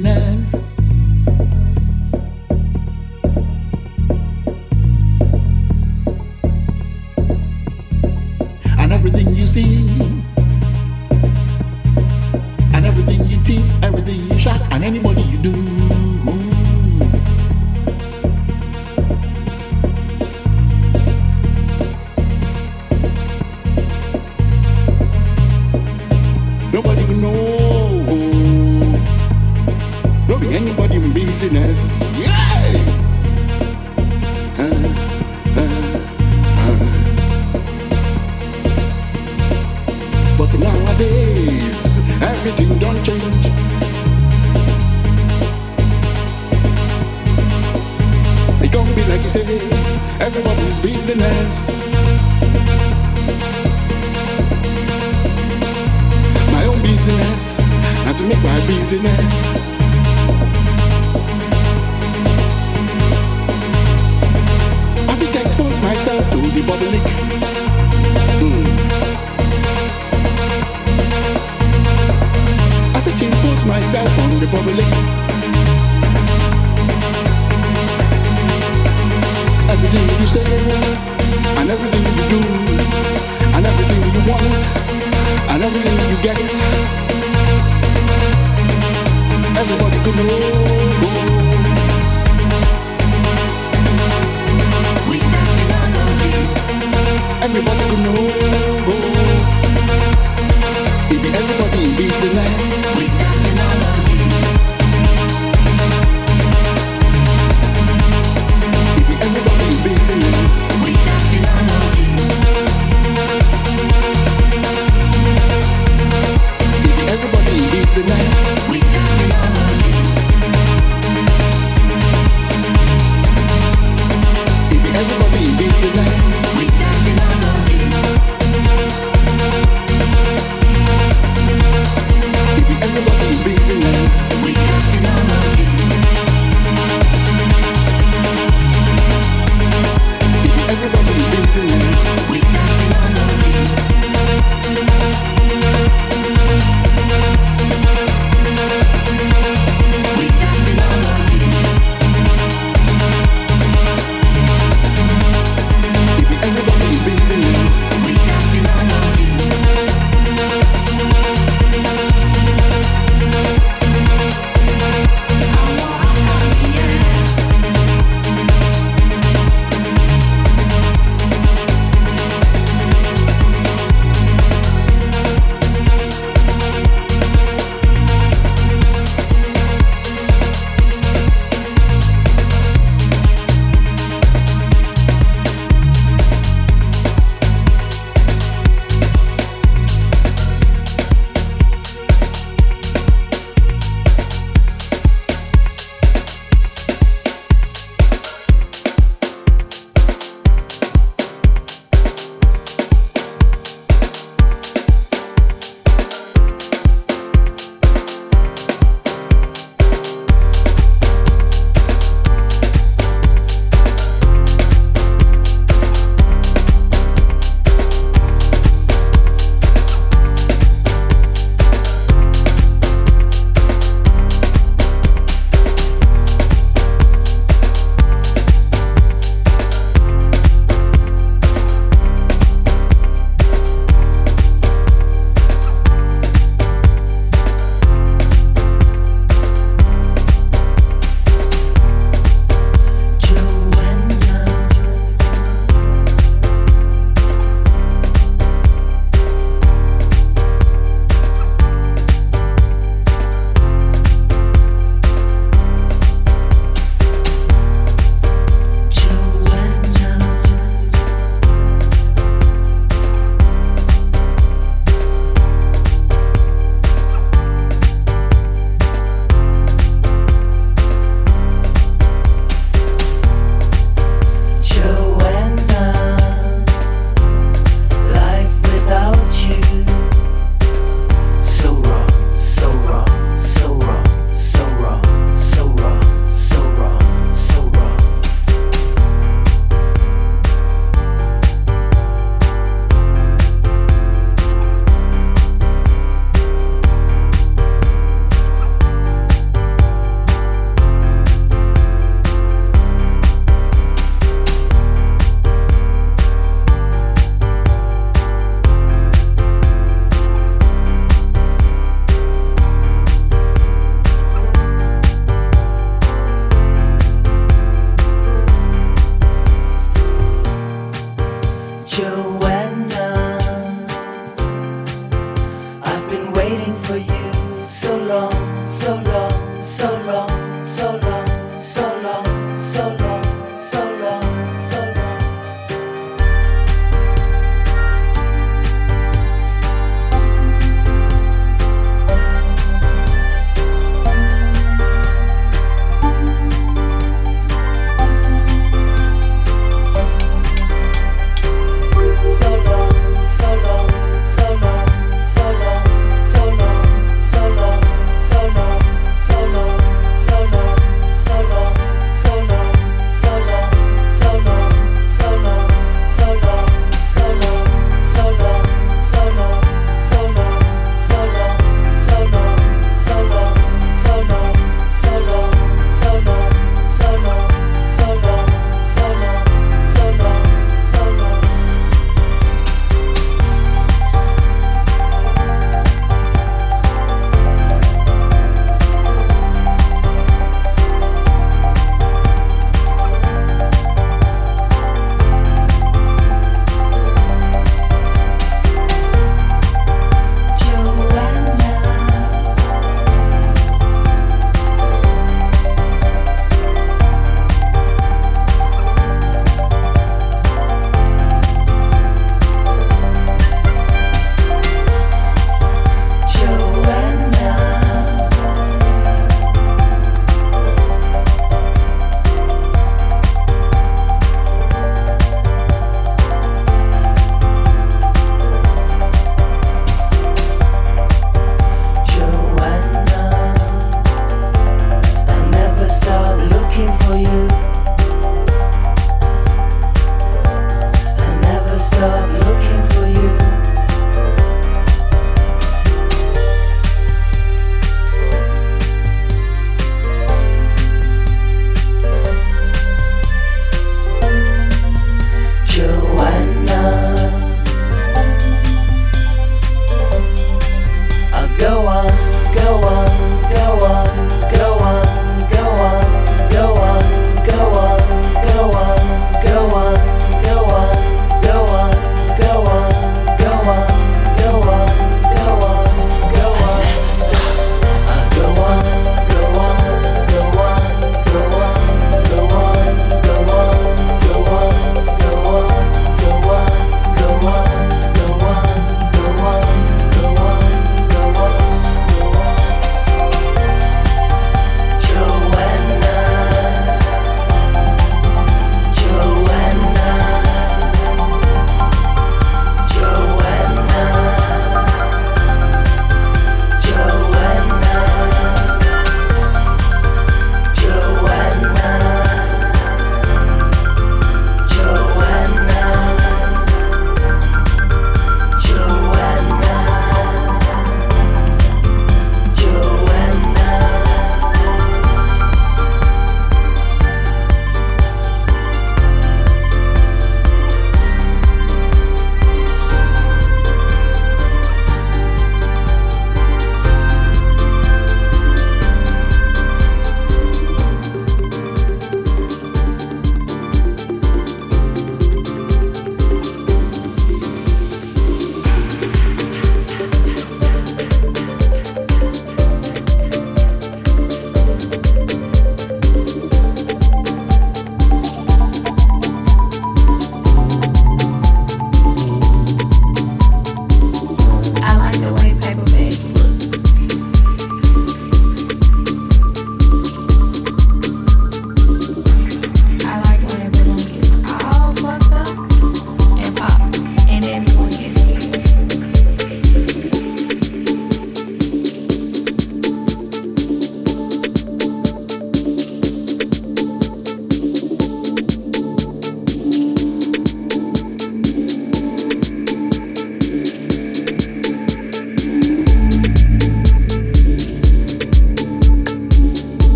listeners.